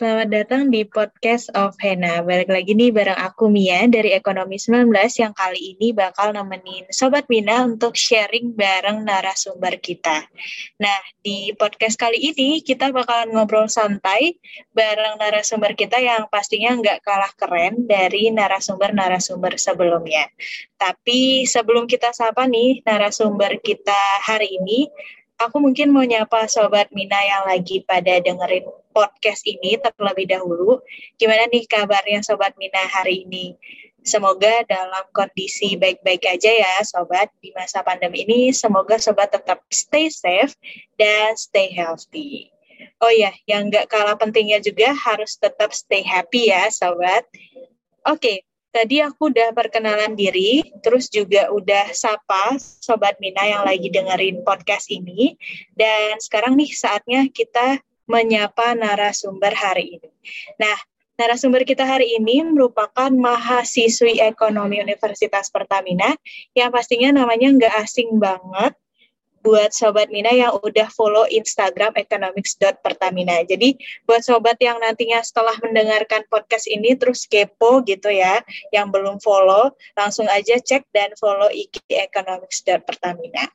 Selamat datang di podcast of Hena. Balik lagi nih bareng aku Mia dari Ekonomi 19 yang kali ini bakal nemenin Sobat Mina untuk sharing bareng narasumber kita. Nah, di podcast kali ini kita bakalan ngobrol santai bareng narasumber kita yang pastinya nggak kalah keren dari narasumber-narasumber sebelumnya. Tapi sebelum kita sapa nih narasumber kita hari ini, aku mungkin mau nyapa Sobat Mina yang lagi pada dengerin podcast ini terlebih dahulu. Gimana nih kabarnya Sobat Mina hari ini? Semoga dalam kondisi baik-baik aja ya Sobat di masa pandemi ini. Semoga Sobat tetap stay safe dan stay healthy. Oh ya, yang nggak kalah pentingnya juga harus tetap stay happy ya Sobat. Oke, tadi aku udah perkenalan diri, terus juga udah sapa Sobat Mina yang lagi dengerin podcast ini. Dan sekarang nih saatnya kita menyapa narasumber hari ini. Nah, narasumber kita hari ini merupakan mahasiswi ekonomi Universitas Pertamina yang pastinya namanya nggak asing banget buat sobat Mina yang udah follow Instagram economics.pertamina. Jadi buat sobat yang nantinya setelah mendengarkan podcast ini terus kepo gitu ya, yang belum follow, langsung aja cek dan follow IG economics.pertamina.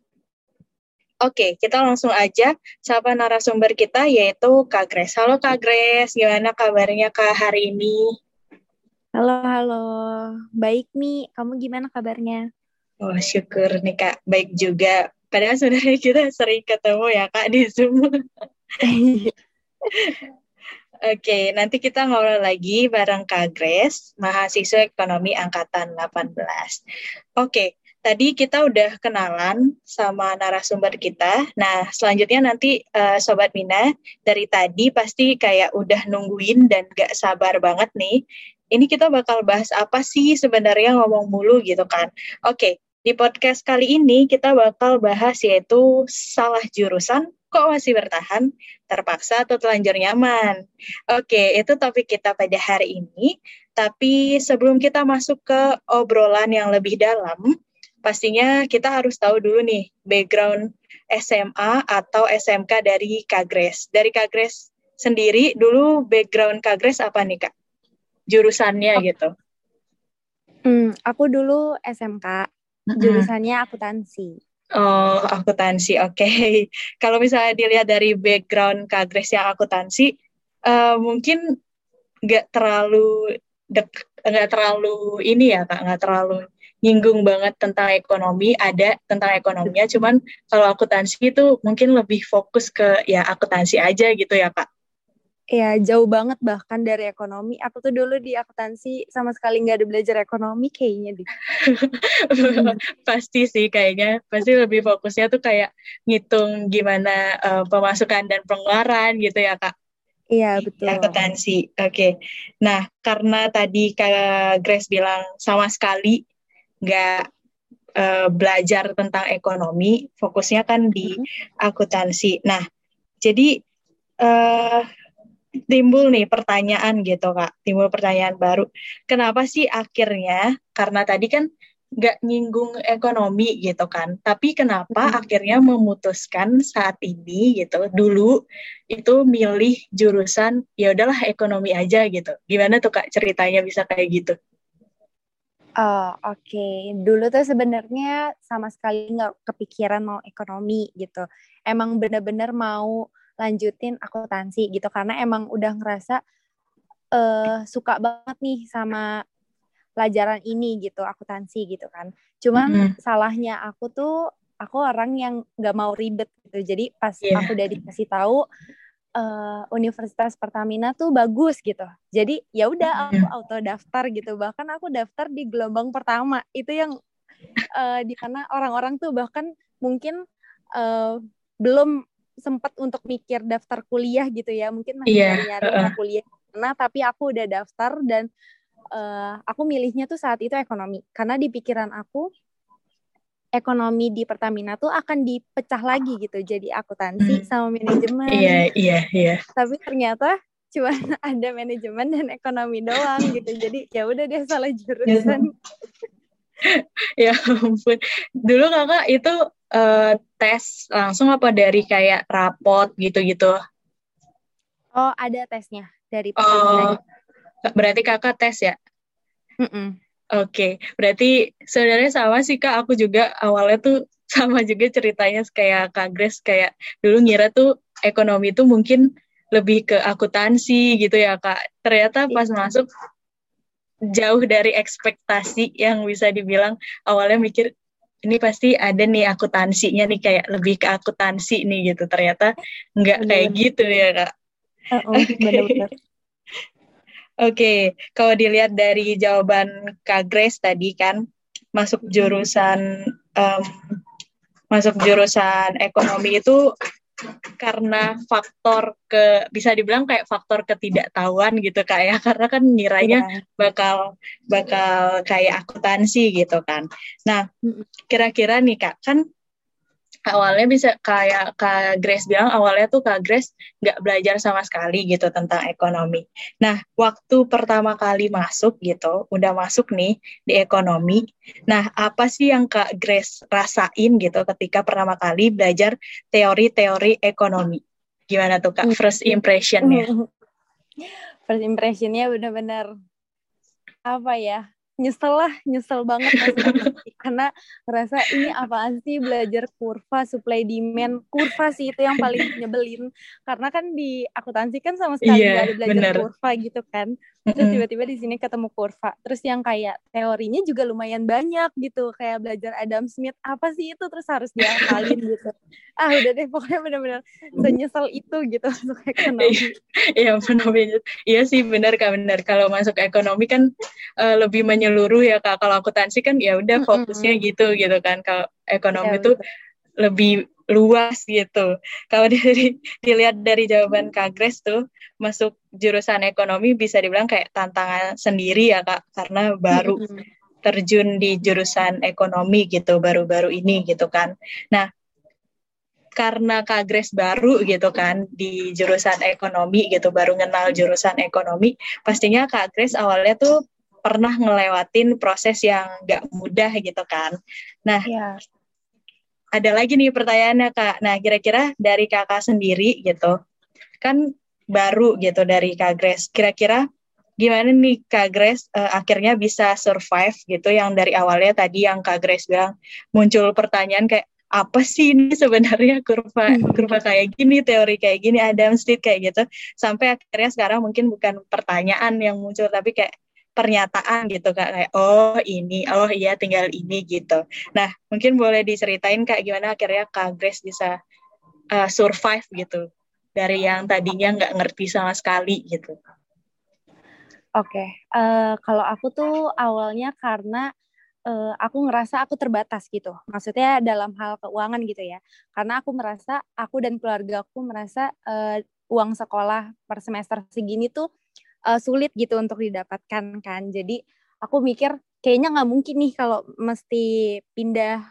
Oke, kita langsung aja sapa narasumber kita yaitu Kak Grace. Halo Kak Grace, gimana kabarnya Kak hari ini? Halo, halo. Baik nih, kamu gimana kabarnya? Oh, syukur nih Kak, baik juga. Padahal sebenarnya kita sering ketemu ya Kak di Zoom. Oke, nanti kita ngobrol lagi bareng Kak Grace, mahasiswa ekonomi angkatan 18. Oke, tadi kita udah kenalan sama narasumber kita. Nah, selanjutnya nanti uh, Sobat Mina dari tadi pasti kayak udah nungguin dan gak sabar banget nih. Ini kita bakal bahas apa sih sebenarnya ngomong mulu gitu kan. Oke, di podcast kali ini kita bakal bahas yaitu salah jurusan kok masih bertahan, terpaksa atau telanjur nyaman. Oke, itu topik kita pada hari ini. Tapi sebelum kita masuk ke obrolan yang lebih dalam, pastinya kita harus tahu dulu nih background SMA atau SMK dari Kagres. Dari Kagres sendiri dulu background Kagres apa nih Kak? Jurusannya oh. gitu. Hmm, aku dulu SMK, jurusannya akuntansi. Oh, akuntansi. Oke. Okay. Kalau misalnya dilihat dari background Kagres yang akuntansi, uh, mungkin nggak terlalu dek nggak terlalu ini ya kak nggak terlalu nyinggung banget tentang ekonomi, ada tentang ekonominya, cuman kalau akuntansi itu mungkin lebih fokus ke ya akuntansi aja gitu ya Kak. Iya, jauh banget bahkan dari ekonomi. Aku tuh dulu di akuntansi sama sekali nggak ada belajar ekonomi kayaknya deh. pasti sih kayaknya. Pasti lebih fokusnya tuh kayak ngitung gimana uh, pemasukan dan pengeluaran gitu ya, Kak. Iya, betul. Akuntansi. Oke. Okay. Nah, karena tadi Kak Grace bilang sama sekali nggak uh, belajar tentang ekonomi, fokusnya kan di akuntansi. Nah, jadi uh, timbul nih pertanyaan gitu kak, timbul pertanyaan baru. Kenapa sih akhirnya? Karena tadi kan nggak nyinggung ekonomi gitu kan, tapi kenapa hmm. akhirnya memutuskan saat ini gitu, dulu itu milih jurusan ya udahlah ekonomi aja gitu. Gimana tuh kak ceritanya bisa kayak gitu? Oh, oke. Okay. Dulu tuh sebenarnya sama sekali nggak kepikiran mau ekonomi gitu. Emang bener-bener mau lanjutin akuntansi gitu karena emang udah ngerasa uh, suka banget nih sama pelajaran ini gitu akuntansi gitu kan. Cuman mm -hmm. salahnya aku tuh aku orang yang nggak mau ribet gitu. Jadi pas yeah. aku udah dikasih tahu uh, Universitas Pertamina tuh bagus gitu. Jadi ya udah aku auto daftar gitu. Bahkan aku daftar di gelombang pertama. Itu yang uh, di mana orang-orang tuh bahkan mungkin uh, belum sempat untuk mikir daftar kuliah gitu ya. Mungkin masih yeah. nyari uh. kuliah. Nah, tapi aku udah daftar dan uh, aku milihnya tuh saat itu ekonomi. Karena di pikiran aku ekonomi di Pertamina tuh akan dipecah lagi gitu jadi akuntansi hmm. sama manajemen. Iya iya iya. Tapi ternyata cuma ada manajemen dan ekonomi doang gitu. Jadi ya udah dia salah jurusan. ya ampun. Dulu kakak itu uh, tes langsung apa dari kayak rapot gitu-gitu? Oh, ada tesnya dari Oh, berarti kakak tes ya? Mm -mm. Oke, okay. berarti sebenarnya sama sih kak. Aku juga awalnya tuh sama juga ceritanya kayak kak Grace kayak dulu ngira tuh ekonomi tuh mungkin lebih ke akuntansi gitu ya kak. Ternyata pas yeah. masuk jauh dari ekspektasi yang bisa dibilang awalnya mikir ini pasti ada nih akuntansinya nih kayak lebih ke akuntansi nih gitu. Ternyata nggak kayak gitu ya kak. Uh -oh, okay. Oke, kalau dilihat dari jawaban Kak Grace tadi kan masuk jurusan um, masuk jurusan ekonomi itu karena faktor ke bisa dibilang kayak faktor ketidaktahuan gitu kak ya karena kan ngiranya iya. bakal bakal kayak akuntansi gitu kan. Nah kira-kira nih kak kan awalnya bisa kayak Kak Grace bilang awalnya tuh Kak Grace nggak belajar sama sekali gitu tentang ekonomi. Nah, waktu pertama kali masuk gitu, udah masuk nih di ekonomi. Nah, apa sih yang Kak Grace rasain gitu ketika pertama kali belajar teori-teori ekonomi? Gimana tuh Kak first impressionnya? First impressionnya benar-benar apa ya? Nyesel lah nyesel banget karena ngerasa ini apaan sih belajar kurva supply demand? Kurva sih itu yang paling nyebelin. Karena kan di akuntansi kan sama sekali yeah, gak ada belajar bener. kurva gitu kan terus tiba-tiba di sini ketemu kurva. Terus yang kayak teorinya juga lumayan banyak gitu. Kayak belajar Adam Smith apa sih itu? Terus harus diakalin gitu. Ah udah deh pokoknya benar-benar senyesal itu gitu masuk ekonomi. Iya benar iya sih benar kak benar kalau masuk ekonomi kan uh, lebih menyeluruh ya kak. Kalau akuntansi kan ya udah fokusnya gitu gitu kan. Kalau ekonomi itu ya, lebih luas gitu. Kalau dari dilihat dari jawaban Kak Grace tuh masuk jurusan ekonomi bisa dibilang kayak tantangan sendiri ya Kak karena baru terjun di jurusan ekonomi gitu baru-baru ini gitu kan. Nah, karena Kak Grace baru gitu kan di jurusan ekonomi gitu baru kenal jurusan ekonomi, pastinya Kak Grace awalnya tuh pernah ngelewatin proses yang gak mudah gitu kan. Nah, yeah ada lagi nih pertanyaannya kak. Nah kira-kira dari kakak sendiri gitu, kan baru gitu dari kak Grace. Kira-kira gimana nih kak Grace uh, akhirnya bisa survive gitu? Yang dari awalnya tadi yang kak Grace bilang muncul pertanyaan kayak apa sih ini sebenarnya kurva kurva kayak gini, teori kayak gini, Adam Smith kayak gitu, sampai akhirnya sekarang mungkin bukan pertanyaan yang muncul tapi kayak pernyataan gitu kak kayak oh ini oh iya tinggal ini gitu nah mungkin boleh diceritain kak gimana akhirnya kak Grace bisa uh, survive gitu dari yang tadinya nggak ngerti sama sekali gitu oke okay. uh, eh, kalau aku tuh awalnya karena uh, aku ngerasa aku terbatas gitu maksudnya dalam hal keuangan gitu ya karena aku merasa aku dan keluarga aku merasa uh, uang sekolah per semester segini tuh uh, sulit gitu untuk didapatkan kan. Jadi aku mikir kayaknya nggak mungkin nih kalau mesti pindah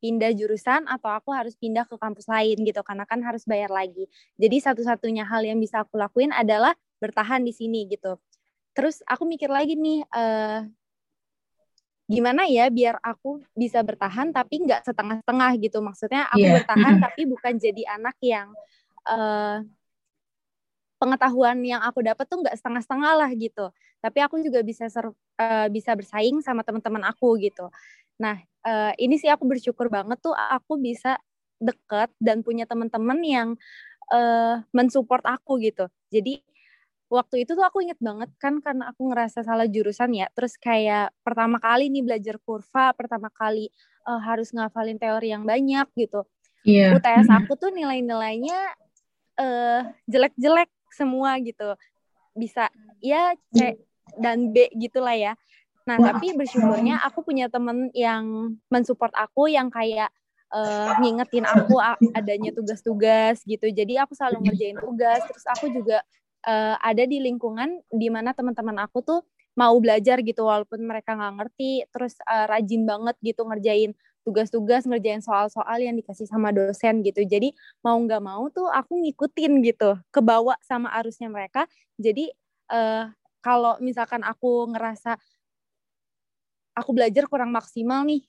pindah jurusan atau aku harus pindah ke kampus lain gitu karena kan harus bayar lagi. Jadi satu-satunya hal yang bisa aku lakuin adalah bertahan di sini gitu. Terus aku mikir lagi nih uh, gimana ya biar aku bisa bertahan tapi nggak setengah-setengah gitu. Maksudnya aku yeah. bertahan tapi bukan jadi anak yang uh, pengetahuan yang aku dapat tuh nggak setengah-setengah lah gitu. Tapi aku juga bisa ser, uh, bisa bersaing sama teman-teman aku gitu. Nah uh, ini sih aku bersyukur banget tuh aku bisa deket dan punya teman-teman yang uh, mensupport aku gitu. Jadi waktu itu tuh aku inget banget kan karena aku ngerasa salah jurusan ya. Terus kayak pertama kali nih belajar kurva pertama kali uh, harus ngafalin teori yang banyak gitu. Yeah. UTS aku tuh nilai-nilainya uh, jelek-jelek semua gitu. Bisa ya C dan B gitulah ya. Nah Wah. tapi bersyukurnya aku punya temen yang mensupport aku yang kayak uh, ngingetin aku adanya tugas-tugas gitu. Jadi aku selalu ngerjain tugas. Terus aku juga uh, ada di lingkungan di mana teman-teman aku tuh mau belajar gitu walaupun mereka nggak ngerti. Terus uh, rajin banget gitu ngerjain tugas-tugas ngerjain soal-soal yang dikasih sama dosen gitu. Jadi mau nggak mau tuh aku ngikutin gitu kebawa sama arusnya mereka. Jadi uh, kalau misalkan aku ngerasa aku belajar kurang maksimal nih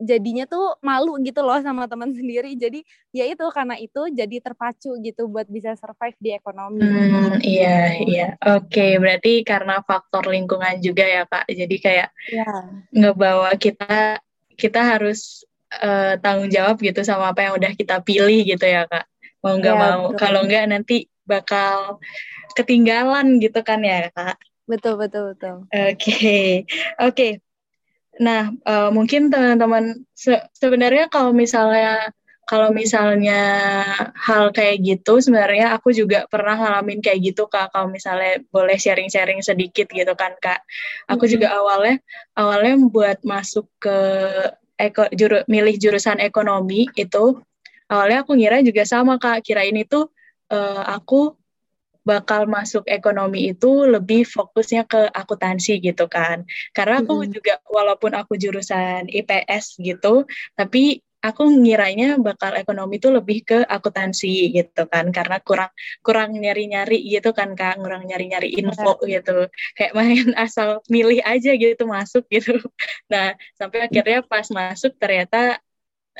jadinya tuh malu gitu loh sama teman sendiri. Jadi ya itu karena itu jadi terpacu gitu buat bisa survive di ekonomi. Hmm, iya iya. Oke okay, berarti karena faktor lingkungan juga ya kak. Jadi kayak ya. ngebawa kita kita harus uh, tanggung jawab gitu sama apa yang udah kita pilih gitu ya kak. Mau nggak ya, mau. kalau nggak nanti bakal ketinggalan gitu kan ya kak? Betul betul betul. Oke. Okay. oke. Okay. Nah, uh, mungkin teman-teman se sebenarnya kalau misalnya kalau misalnya hal kayak gitu sebenarnya aku juga pernah ngalamin kayak gitu kak kalau misalnya boleh sharing-sharing sedikit gitu kan kak aku mm -hmm. juga awalnya awalnya buat masuk ke eko juru, milih jurusan ekonomi itu awalnya aku ngira juga sama kak kirain itu uh, aku bakal masuk ekonomi itu lebih fokusnya ke akuntansi gitu kan. Karena aku mm-hmm. juga walaupun aku jurusan IPS gitu, tapi aku ngiranya bakal ekonomi itu lebih ke akuntansi gitu kan karena kurang kurang nyari-nyari gitu kan kak kurang nyari-nyari info gitu kayak main asal milih aja gitu masuk gitu nah sampai akhirnya pas masuk ternyata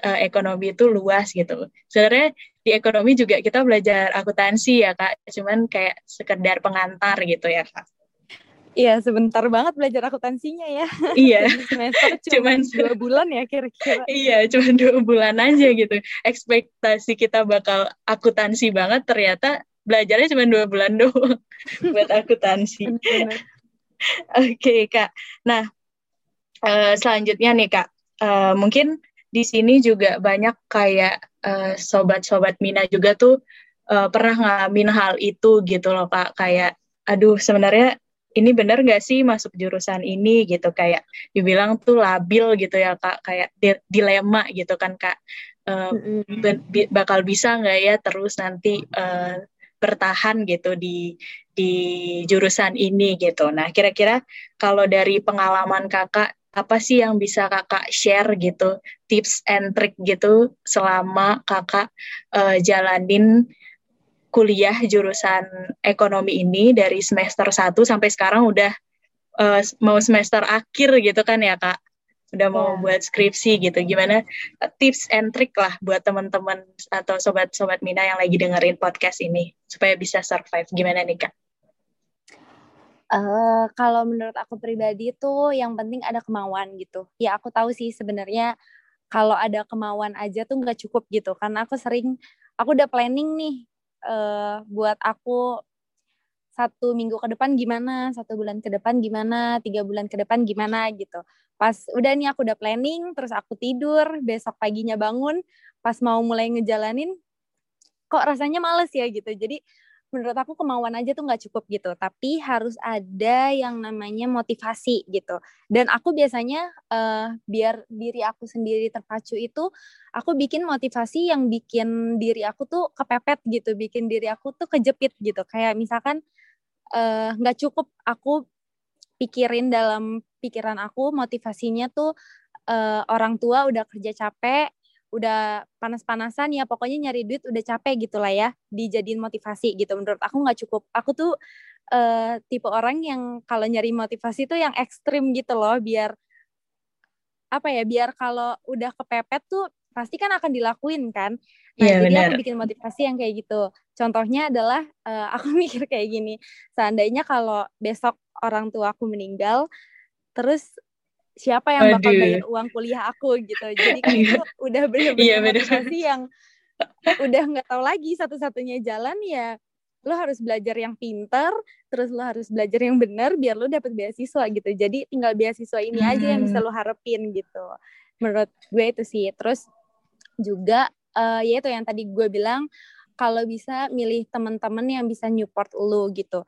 uh, ekonomi itu luas gitu. Sebenarnya di ekonomi juga kita belajar akuntansi ya kak, cuman kayak sekedar pengantar gitu ya kak. Iya, sebentar banget belajar akuntansinya ya. Iya. semester cuman, cuman dua bulan ya kira-kira. Iya, cuma dua bulan aja gitu. Ekspektasi kita bakal akuntansi banget, ternyata belajarnya cuma dua bulan doang buat akuntansi. Oke okay, kak. Nah, uh, selanjutnya nih kak, uh, mungkin di sini juga banyak kayak uh, sobat-sobat Mina juga tuh uh, pernah ngalamin hal itu gitu loh kak kayak aduh sebenarnya ini benar gak sih masuk jurusan ini gitu kayak dibilang tuh labil gitu ya kak kayak di dilema gitu kan kak uh, mm-hmm. bakal bisa nggak ya terus nanti uh, bertahan gitu di di jurusan ini gitu. Nah kira-kira kalau dari pengalaman kakak apa sih yang bisa kakak share gitu tips and trick gitu selama kakak uh, jalanin kuliah jurusan ekonomi ini dari semester 1 sampai sekarang udah uh, mau semester akhir gitu kan ya kak udah mau yeah. buat skripsi gitu gimana tips and trick lah buat teman-teman atau sobat-sobat Mina yang lagi dengerin podcast ini supaya bisa survive gimana nih kak Uh, kalau menurut aku pribadi tuh yang penting ada kemauan gitu. Ya aku tahu sih sebenarnya kalau ada kemauan aja tuh nggak cukup gitu. Karena aku sering, aku udah planning nih uh, buat aku satu minggu ke depan gimana, satu bulan ke depan gimana, tiga bulan ke depan gimana gitu. Pas udah nih aku udah planning, terus aku tidur, besok paginya bangun, pas mau mulai ngejalanin, kok rasanya males ya gitu. Jadi menurut aku kemauan aja tuh nggak cukup gitu tapi harus ada yang namanya motivasi gitu. Dan aku biasanya uh, biar diri aku sendiri terpacu itu aku bikin motivasi yang bikin diri aku tuh kepepet gitu bikin diri aku tuh kejepit gitu. Kayak misalkan eh, nggak uh, cukup aku pikirin dalam pikiran aku motivasinya tuh uh, orang tua udah kerja capek udah panas-panasan ya pokoknya nyari duit udah capek gitu lah ya dijadiin motivasi gitu. Menurut aku nggak cukup. Aku tuh uh, tipe orang yang kalau nyari motivasi tuh yang ekstrim gitu loh biar apa ya biar kalau udah kepepet tuh pasti kan akan dilakuin kan. Nah yeah, jadi bener. aku bikin motivasi yang kayak gitu. Contohnya adalah uh, aku mikir kayak gini. Seandainya kalau besok orang tua aku meninggal terus siapa yang bakal bayar uang kuliah aku gitu. Jadi itu udah bener-bener iya, motivasi yang udah nggak tahu lagi satu-satunya jalan ya lo harus belajar yang pinter terus lo harus belajar yang benar biar lo dapet beasiswa gitu. Jadi tinggal beasiswa ini hmm. aja yang bisa hmm. lo harapin gitu. Menurut gue itu sih. Terus juga uh, ya itu yang tadi gue bilang kalau bisa milih teman-teman yang bisa support lo gitu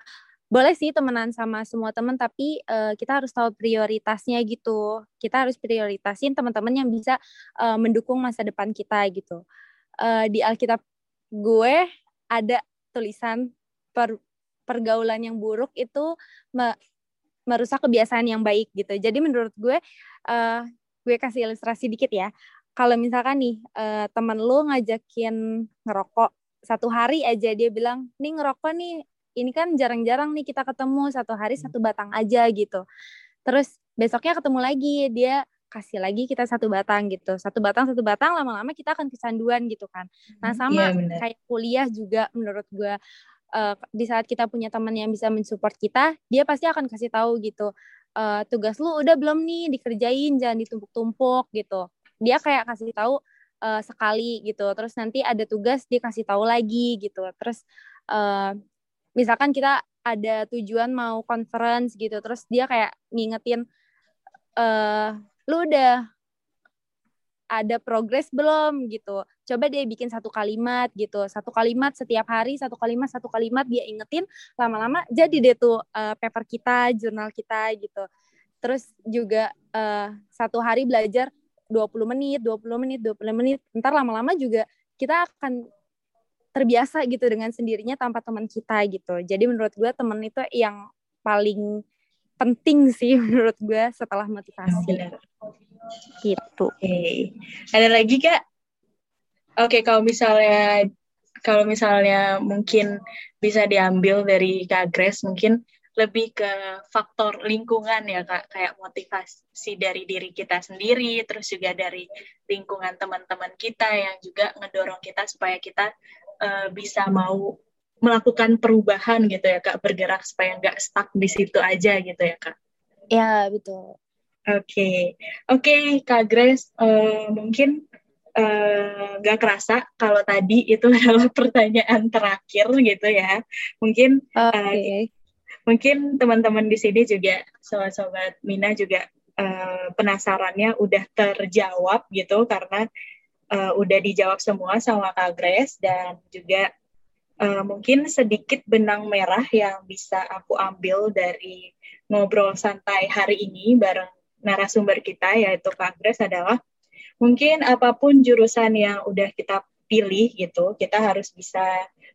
boleh sih temenan sama semua teman tapi uh, kita harus tahu prioritasnya gitu. Kita harus prioritasin teman-teman yang bisa uh, mendukung masa depan kita gitu. Uh, di Alkitab gue ada tulisan per, pergaulan yang buruk itu me, merusak kebiasaan yang baik gitu. Jadi menurut gue uh, gue kasih ilustrasi dikit ya. Kalau misalkan nih uh, teman lu ngajakin ngerokok satu hari aja dia bilang nih ngerokok nih ini kan jarang-jarang nih kita ketemu satu hari satu batang aja gitu. Terus besoknya ketemu lagi dia kasih lagi kita satu batang gitu. Satu batang satu batang lama-lama kita akan kecanduan gitu kan. Nah hmm, sama yeah, kayak kuliah juga menurut gue uh, di saat kita punya teman yang bisa mensupport kita dia pasti akan kasih tahu gitu uh, tugas lu udah belum nih dikerjain jangan ditumpuk-tumpuk gitu. Dia kayak kasih tahu uh, sekali gitu. Terus nanti ada tugas dia kasih tahu lagi gitu. Terus uh, misalkan kita ada tujuan mau conference gitu terus dia kayak ngingetin uh, lu udah ada progres belum gitu. Coba dia bikin satu kalimat gitu, satu kalimat setiap hari, satu kalimat, satu kalimat dia ingetin, lama-lama jadi deh tuh uh, paper kita, jurnal kita gitu. Terus juga uh, satu hari belajar 20 menit, 20 menit, 20 menit. Ntar lama-lama juga kita akan terbiasa gitu dengan sendirinya tanpa teman kita gitu. Jadi menurut gue teman itu yang paling penting sih menurut gue setelah motivasi. Gitu. Oke. Okay. Ada lagi kak? Oke, okay, kalau misalnya kalau misalnya mungkin bisa diambil dari Kak Grace, mungkin lebih ke faktor lingkungan ya kak kayak motivasi dari diri kita sendiri terus juga dari lingkungan teman-teman kita yang juga ngedorong kita supaya kita uh, bisa mau melakukan perubahan gitu ya kak bergerak supaya nggak stuck di situ aja gitu ya kak ya betul oke okay. oke okay, kak Grace uh, mungkin uh, nggak kerasa kalau tadi itu adalah pertanyaan terakhir gitu ya mungkin okay. uh, mungkin teman-teman di sini juga sobat-sobat Mina juga uh, penasarannya udah terjawab gitu karena uh, udah dijawab semua sama Kak Grace dan juga uh, mungkin sedikit benang merah yang bisa aku ambil dari ngobrol santai hari ini bareng narasumber kita yaitu Kak Grace adalah mungkin apa pun jurusan yang udah kita pilih gitu, kita harus bisa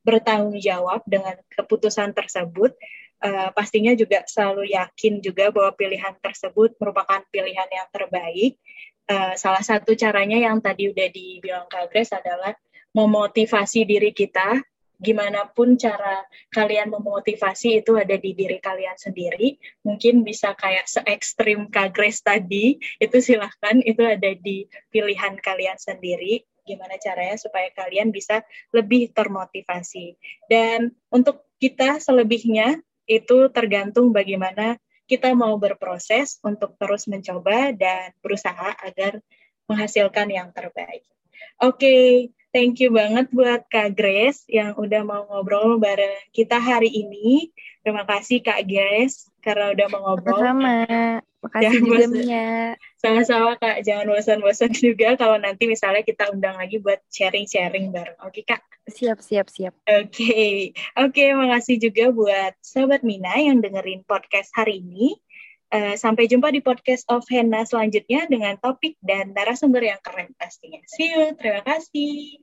bertanggung jawab dengan keputusan tersebut. Uh, pastinya juga selalu yakin juga bahwa pilihan tersebut merupakan pilihan yang terbaik. Uh, salah satu caranya yang tadi udah dibilang Kak Grace adalah memotivasi diri kita gimana pun cara kalian memotivasi itu ada di diri kalian sendiri. Mungkin bisa kayak se ekstrim Kak Grace tadi, itu silahkan, itu ada di pilihan kalian sendiri. Gimana caranya supaya kalian bisa lebih termotivasi. Dan untuk kita selebihnya, itu tergantung bagaimana kita mau berproses untuk terus mencoba dan berusaha agar menghasilkan yang terbaik. Oke, okay, thank you banget buat Kak Grace yang udah mau ngobrol bareng kita hari ini. Terima kasih Kak Grace karena udah mau ngobrol. Sama, makasih juga Mia. Sama-sama Kak, jangan bosan-bosan juga kalau nanti misalnya kita undang lagi buat sharing-sharing bareng. Oke Kak? Siap, siap, siap. Oke, okay. oke okay, makasih juga buat Sobat Mina yang dengerin podcast hari ini. Uh, sampai jumpa di podcast of Henna selanjutnya dengan topik dan narasumber yang keren pastinya. See you, terima kasih.